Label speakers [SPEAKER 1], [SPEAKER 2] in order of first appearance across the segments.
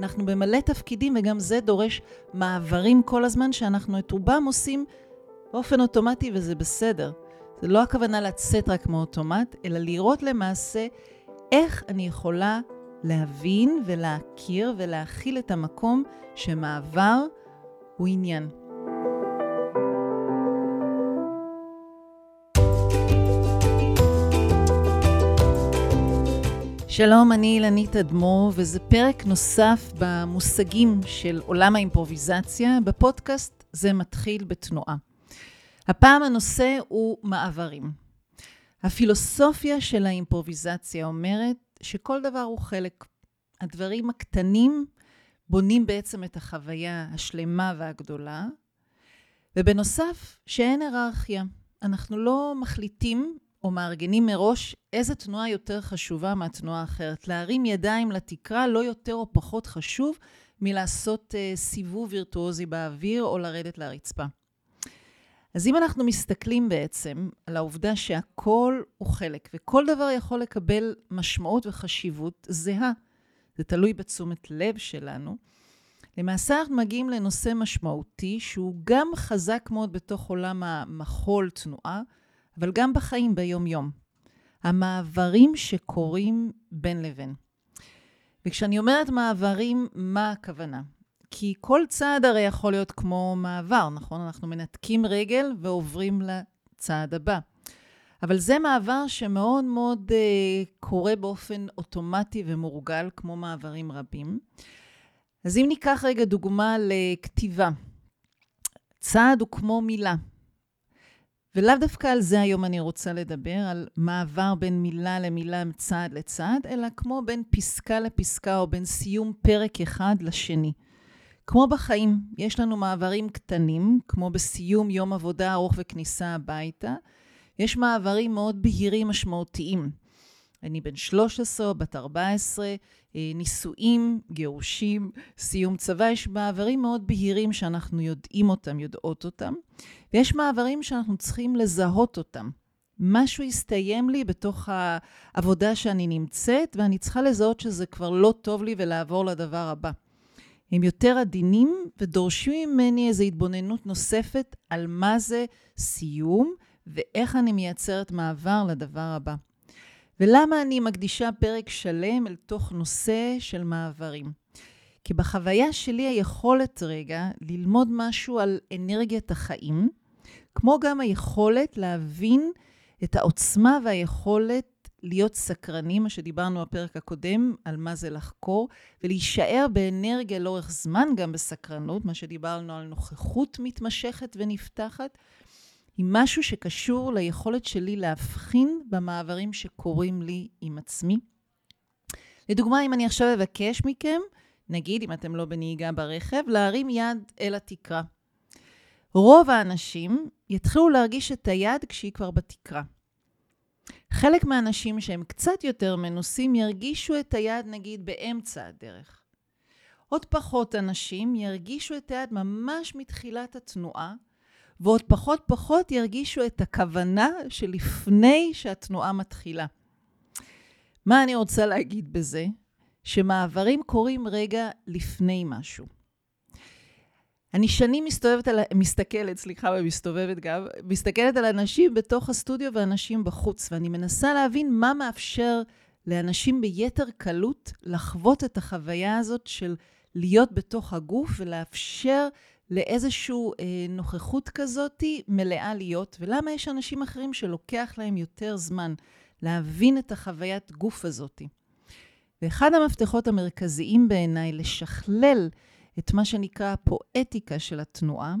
[SPEAKER 1] אנחנו במלא תפקידים, וגם זה דורש מעברים כל הזמן, שאנחנו את רובם עושים באופן אוטומטי, וזה בסדר. זה לא הכוונה לצאת רק מאוטומט, אלא לראות למעשה איך אני יכולה להבין ולהכיר ולהכיל את המקום שמעבר הוא עניין. שלום, אני אילנית אדמו"ר, וזה פרק נוסף במושגים של עולם האימפרוביזציה בפודקאסט זה מתחיל בתנועה. הפעם הנושא הוא מעברים. הפילוסופיה של האימפרוביזציה אומרת שכל דבר הוא חלק. הדברים הקטנים בונים בעצם את החוויה השלמה והגדולה, ובנוסף, שאין היררכיה. אנחנו לא מחליטים או מארגנים מראש איזה תנועה יותר חשובה מהתנועה האחרת. להרים ידיים לתקרה לא יותר או פחות חשוב מלעשות uh, סיבוב וירטואוזי באוויר או לרדת לרצפה. אז אם אנחנו מסתכלים בעצם על העובדה שהכל הוא חלק וכל דבר יכול לקבל משמעות וחשיבות זהה, זה תלוי בתשומת לב שלנו, למעשה אנחנו מגיעים לנושא משמעותי שהוא גם חזק מאוד בתוך עולם המחול תנועה, אבל גם בחיים ביום-יום. המעברים שקורים בין לבין. וכשאני אומרת מעברים, מה הכוונה? כי כל צעד הרי יכול להיות כמו מעבר, נכון? אנחנו מנתקים רגל ועוברים לצעד הבא. אבל זה מעבר שמאוד מאוד uh, קורה באופן אוטומטי ומורגל, כמו מעברים רבים. אז אם ניקח רגע דוגמה לכתיבה, צעד הוא כמו מילה. ולאו דווקא על זה היום אני רוצה לדבר, על מעבר בין מילה למילה, צעד לצעד, אלא כמו בין פסקה לפסקה או בין סיום פרק אחד לשני. כמו בחיים, יש לנו מעברים קטנים, כמו בסיום יום עבודה ארוך וכניסה הביתה. יש מעברים מאוד בהירים משמעותיים. אני בן 13, בת 14, אה, נישואים, גירושים, סיום צבא, יש מעברים מאוד בהירים שאנחנו יודעים אותם, יודעות אותם, ויש מעברים שאנחנו צריכים לזהות אותם. משהו הסתיים לי בתוך העבודה שאני נמצאת, ואני צריכה לזהות שזה כבר לא טוב לי ולעבור לדבר הבא. הם יותר עדינים ודורשים ממני איזו התבוננות נוספת על מה זה סיום ואיך אני מייצרת מעבר לדבר הבא. ולמה אני מקדישה פרק שלם אל תוך נושא של מעברים? כי בחוויה שלי היכולת רגע ללמוד משהו על אנרגיית החיים, כמו גם היכולת להבין את העוצמה והיכולת להיות סקרנים, מה שדיברנו בפרק הקודם, על מה זה לחקור, ולהישאר באנרגיה לאורך זמן גם בסקרנות, מה שדיברנו על נוכחות מתמשכת ונפתחת, היא משהו שקשור ליכולת שלי להבחין במעברים שקורים לי עם עצמי. לדוגמה, אם אני עכשיו אבקש מכם, נגיד, אם אתם לא בנהיגה ברכב, להרים יד אל התקרה. רוב האנשים יתחילו להרגיש את היד כשהיא כבר בתקרה. חלק מהאנשים שהם קצת יותר מנוסים ירגישו את היד נגיד באמצע הדרך. עוד פחות אנשים ירגישו את היד ממש מתחילת התנועה, ועוד פחות פחות ירגישו את הכוונה שלפני שהתנועה מתחילה. מה אני רוצה להגיד בזה? שמעברים קורים רגע לפני משהו. אני שנים מסתובבת על, מסתכלת, סליחה, ומסתובבת גם, מסתכלת על אנשים בתוך הסטודיו ואנשים בחוץ, ואני מנסה להבין מה מאפשר לאנשים ביתר קלות לחוות את החוויה הזאת של להיות בתוך הגוף ולאפשר לאיזושהי אה, נוכחות כזאת מלאה להיות, ולמה יש אנשים אחרים שלוקח להם יותר זמן להבין את החוויית גוף הזאת. ואחד המפתחות המרכזיים בעיניי לשכלל את מה שנקרא הפואטיקה של התנועה,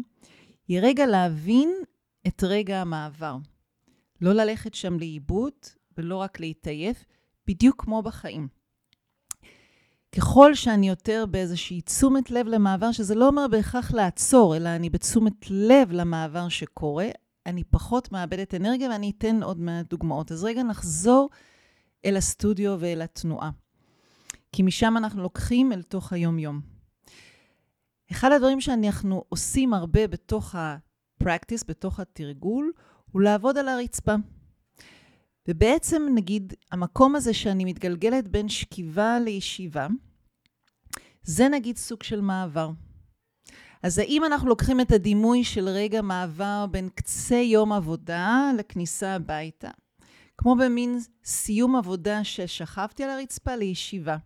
[SPEAKER 1] היא רגע להבין את רגע המעבר. לא ללכת שם לאיבוד ולא רק להתעייף, בדיוק כמו בחיים. ככל שאני יותר באיזושהי תשומת לב למעבר, שזה לא אומר בהכרח לעצור, אלא אני בתשומת לב למעבר שקורה, אני פחות מאבדת אנרגיה, ואני אתן עוד מעט דוגמאות. אז רגע נחזור אל הסטודיו ואל התנועה. כי משם אנחנו לוקחים אל תוך היום-יום. אחד הדברים שאנחנו עושים הרבה בתוך ה-practice, בתוך התרגול, הוא לעבוד על הרצפה. ובעצם, נגיד, המקום הזה שאני מתגלגלת בין שכיבה לישיבה, זה נגיד סוג של מעבר. אז האם אנחנו לוקחים את הדימוי של רגע מעבר בין קצה יום עבודה לכניסה הביתה, כמו במין סיום עבודה ששכבתי על הרצפה לישיבה.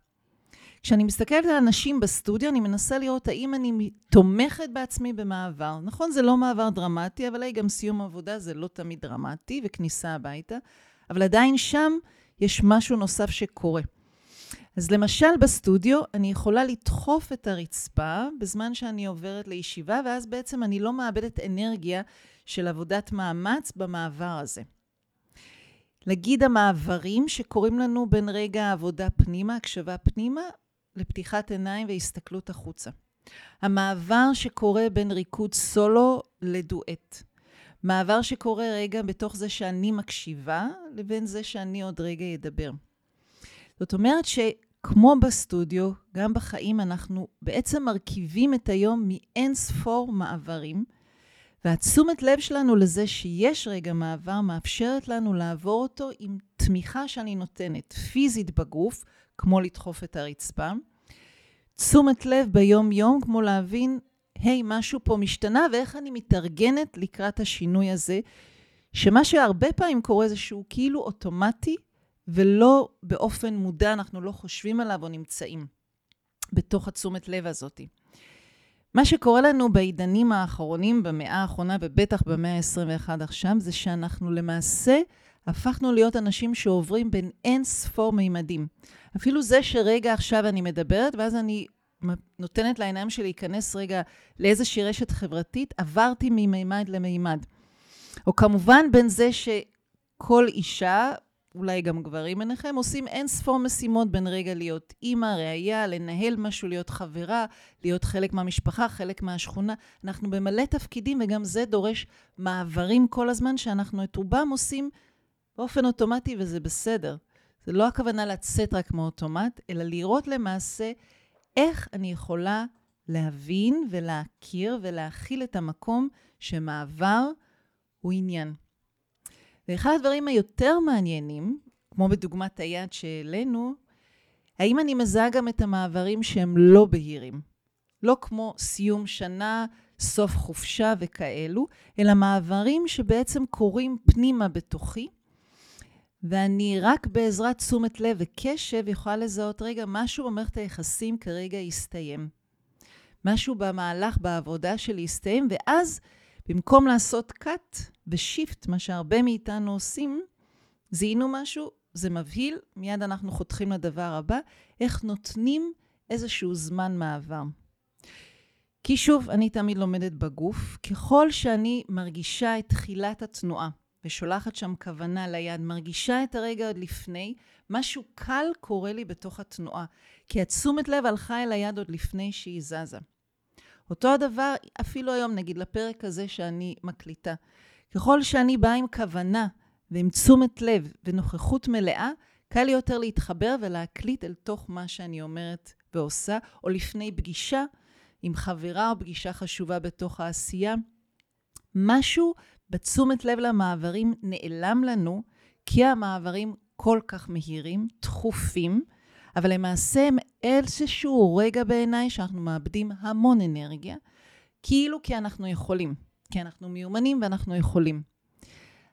[SPEAKER 1] כשאני מסתכלת על אנשים בסטודיו, אני מנסה לראות האם אני תומכת בעצמי במעבר. נכון, זה לא מעבר דרמטי, אבל גם סיום עבודה זה לא תמיד דרמטי, וכניסה הביתה, אבל עדיין שם יש משהו נוסף שקורה. אז למשל בסטודיו, אני יכולה לדחוף את הרצפה בזמן שאני עוברת לישיבה, ואז בעצם אני לא מאבדת אנרגיה של עבודת מאמץ במעבר הזה. להגיד המעברים שקורים לנו בין רגע העבודה פנימה, הקשבה פנימה, לפתיחת עיניים והסתכלות החוצה. המעבר שקורה בין ריקוד סולו לדואט. מעבר שקורה רגע בתוך זה שאני מקשיבה, לבין זה שאני עוד רגע אדבר. זאת אומרת שכמו בסטודיו, גם בחיים אנחנו בעצם מרכיבים את היום מאין ספור מעברים, והתשומת לב שלנו לזה שיש רגע מעבר מאפשרת לנו לעבור אותו עם תמיכה שאני נותנת, פיזית בגוף, כמו לדחוף את הרצפה. תשומת לב ביום-יום, כמו להבין, היי, hey, משהו פה משתנה, ואיך אני מתארגנת לקראת השינוי הזה, שמה שהרבה פעמים קורה זה שהוא כאילו אוטומטי, ולא באופן מודע, אנחנו לא חושבים עליו או נמצאים בתוך התשומת לב הזאת. מה שקורה לנו בעידנים האחרונים, במאה האחרונה, ובטח במאה ה-21 עכשיו, זה שאנחנו למעשה הפכנו להיות אנשים שעוברים בין אין ספור מימדים. אפילו זה שרגע עכשיו אני מדברת, ואז אני נותנת לעיניים שלי להיכנס רגע לאיזושהי רשת חברתית, עברתי ממימד למימד. או כמובן בין זה שכל אישה, אולי גם גברים ביניכם, עושים אין ספור משימות בין רגע להיות אימא, ראייה, לנהל משהו, להיות חברה, להיות חלק מהמשפחה, חלק מהשכונה. אנחנו במלא תפקידים, וגם זה דורש מעברים כל הזמן, שאנחנו את רובם עושים באופן אוטומטי, וזה בסדר. זה לא הכוונה לצאת רק מאוטומט, אלא לראות למעשה איך אני יכולה להבין ולהכיר ולהכיל את המקום שמעבר הוא עניין. ואחד הדברים היותר מעניינים, כמו בדוגמת היד שהעלינו, האם אני מזהה גם את המעברים שהם לא בהירים. לא כמו סיום שנה, סוף חופשה וכאלו, אלא מעברים שבעצם קורים פנימה בתוכי, ואני רק בעזרת תשומת לב וקשב יכולה לזהות, רגע, משהו במערכת היחסים כרגע הסתיים. משהו במהלך, בעבודה שלי הסתיים, ואז במקום לעשות cut ושיפט, מה שהרבה מאיתנו עושים, זיהינו משהו, זה מבהיל, מיד אנחנו חותכים לדבר הבא, איך נותנים איזשהו זמן מעבר. כי שוב, אני תמיד לומדת בגוף, ככל שאני מרגישה את תחילת התנועה, ושולחת שם כוונה ליד, מרגישה את הרגע עוד לפני, משהו קל קורה לי בתוך התנועה, כי התשומת לב הלכה אל היד עוד לפני שהיא זזה. אותו הדבר אפילו היום, נגיד, לפרק הזה שאני מקליטה. ככל שאני באה עם כוונה ועם תשומת לב ונוכחות מלאה, קל לי יותר להתחבר ולהקליט אל תוך מה שאני אומרת ועושה, או לפני פגישה עם חברה או פגישה חשובה בתוך העשייה. משהו בתשומת לב למעברים נעלם לנו, כי המעברים כל כך מהירים, דחופים, אבל למעשה הם איזשהו רגע בעיניי שאנחנו מאבדים המון אנרגיה, כאילו כי אנחנו יכולים, כי אנחנו מיומנים ואנחנו יכולים.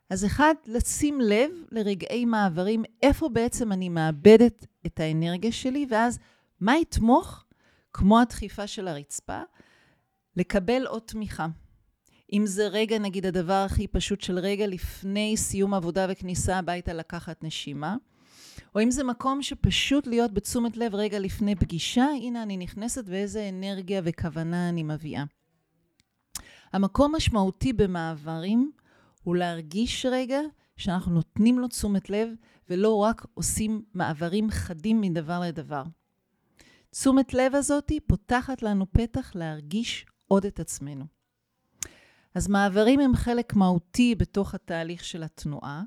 [SPEAKER 1] אז אחד, לשים לב לרגעי מעברים, איפה בעצם אני מאבדת את האנרגיה שלי, ואז מה יתמוך, כמו הדחיפה של הרצפה, לקבל עוד תמיכה. אם זה רגע, נגיד, הדבר הכי פשוט של רגע לפני סיום עבודה וכניסה הביתה לקחת נשימה, או אם זה מקום שפשוט להיות בתשומת לב רגע לפני פגישה, הנה אני נכנסת ואיזה אנרגיה וכוונה אני מביאה. המקום משמעותי במעברים הוא להרגיש רגע שאנחנו נותנים לו תשומת לב ולא רק עושים מעברים חדים מדבר לדבר. תשומת לב הזאת פותחת לנו פתח להרגיש עוד את עצמנו. אז מעברים הם חלק מהותי בתוך התהליך של התנועה,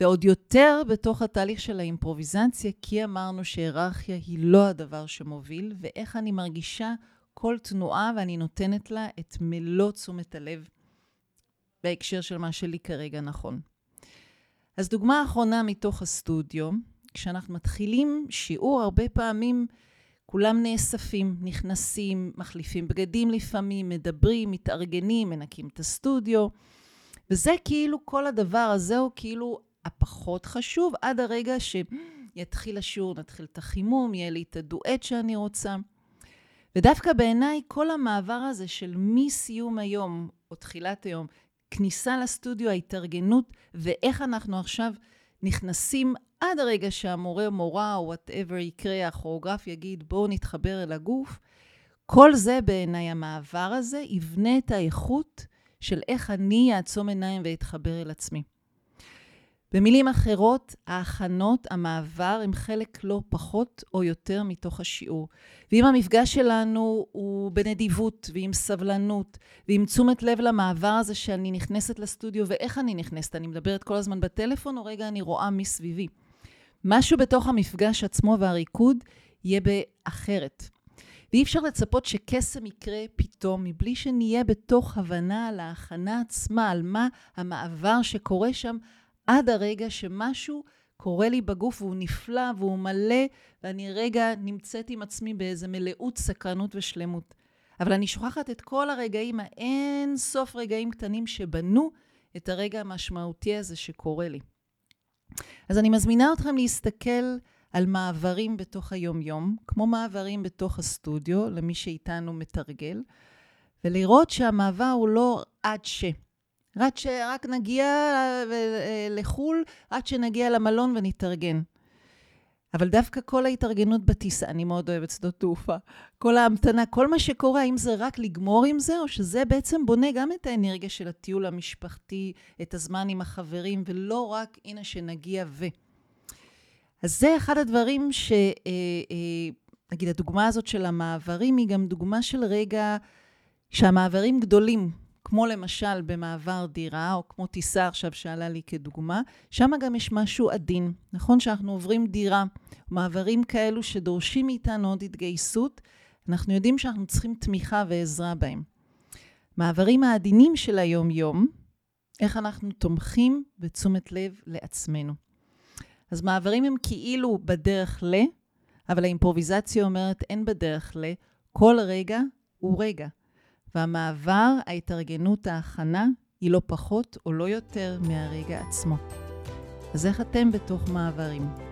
[SPEAKER 1] ועוד יותר בתוך התהליך של האימפרוביזציה, כי אמרנו שהיררכיה היא לא הדבר שמוביל, ואיך אני מרגישה כל תנועה ואני נותנת לה את מלוא תשומת הלב בהקשר של מה שלי כרגע נכון. אז דוגמה אחרונה מתוך הסטודיו, כשאנחנו מתחילים שיעור, הרבה פעמים כולם נאספים, נכנסים, מחליפים בגדים לפעמים, מדברים, מתארגנים, מנקים את הסטודיו. וזה כאילו, כל הדבר הזה הוא כאילו הפחות חשוב, עד הרגע שיתחיל השיעור, נתחיל את החימום, יהיה לי את הדואט שאני רוצה. ודווקא בעיניי, כל המעבר הזה של מסיום היום, או תחילת היום, כניסה לסטודיו, ההתארגנות, ואיך אנחנו עכשיו נכנסים עד הרגע שהמורה או מורה או וואטאבר יקרה, הכוריאוגרף יגיד, בואו נתחבר אל הגוף. כל זה בעיניי, המעבר הזה, יבנה את האיכות של איך אני אעצום עיניים ואתחבר אל עצמי. במילים אחרות, ההכנות, המעבר, הם חלק לא פחות או יותר מתוך השיעור. ואם המפגש שלנו הוא בנדיבות ועם סבלנות ועם תשומת לב למעבר הזה שאני נכנסת לסטודיו ואיך אני נכנסת, אני מדברת כל הזמן בטלפון או רגע אני רואה מסביבי. משהו בתוך המפגש עצמו והריקוד יהיה באחרת. ואי אפשר לצפות שקסם יקרה פתאום מבלי שנהיה בתוך הבנה על ההכנה עצמה, על מה המעבר שקורה שם עד הרגע שמשהו קורה לי בגוף והוא נפלא והוא מלא, ואני רגע נמצאת עם עצמי באיזה מלאות סקרנות ושלמות. אבל אני שוכחת את כל הרגעים, האין סוף רגעים קטנים שבנו את הרגע המשמעותי הזה שקורה לי. אז אני מזמינה אתכם להסתכל על מעברים בתוך היומיום, כמו מעברים בתוך הסטודיו, למי שאיתנו מתרגל, ולראות שהמעבר הוא לא עד ש... רק, ש... רק נגיע אה, לחו"ל, עד שנגיע למלון ונתארגן. אבל דווקא כל ההתארגנות בטיסה, אני מאוד אוהבת שדות תעופה, כל ההמתנה, כל מה שקורה, האם זה רק לגמור עם זה, או שזה בעצם בונה גם את האנרגיה של הטיול המשפחתי, את הזמן עם החברים, ולא רק, הנה, שנגיע ו... אז זה אחד הדברים ש... אה, אה, נגיד, הדוגמה הזאת של המעברים היא גם דוגמה של רגע שהמעברים גדולים. כמו למשל במעבר דירה, או כמו טיסה עכשיו שעלה לי כדוגמה, שם גם יש משהו עדין. נכון שאנחנו עוברים דירה, מעברים כאלו שדורשים מאיתנו עוד התגייסות, אנחנו יודעים שאנחנו צריכים תמיכה ועזרה בהם. מעברים העדינים של היום-יום, איך אנחנו תומכים בתשומת לב לעצמנו. אז מעברים הם כאילו בדרך ל, אבל האימפרוביזציה אומרת אין בדרך ל, כל רגע הוא רגע. והמעבר, ההתארגנות, ההכנה, היא לא פחות או לא יותר מהרגע עצמו. אז איך אתם בתוך מעברים?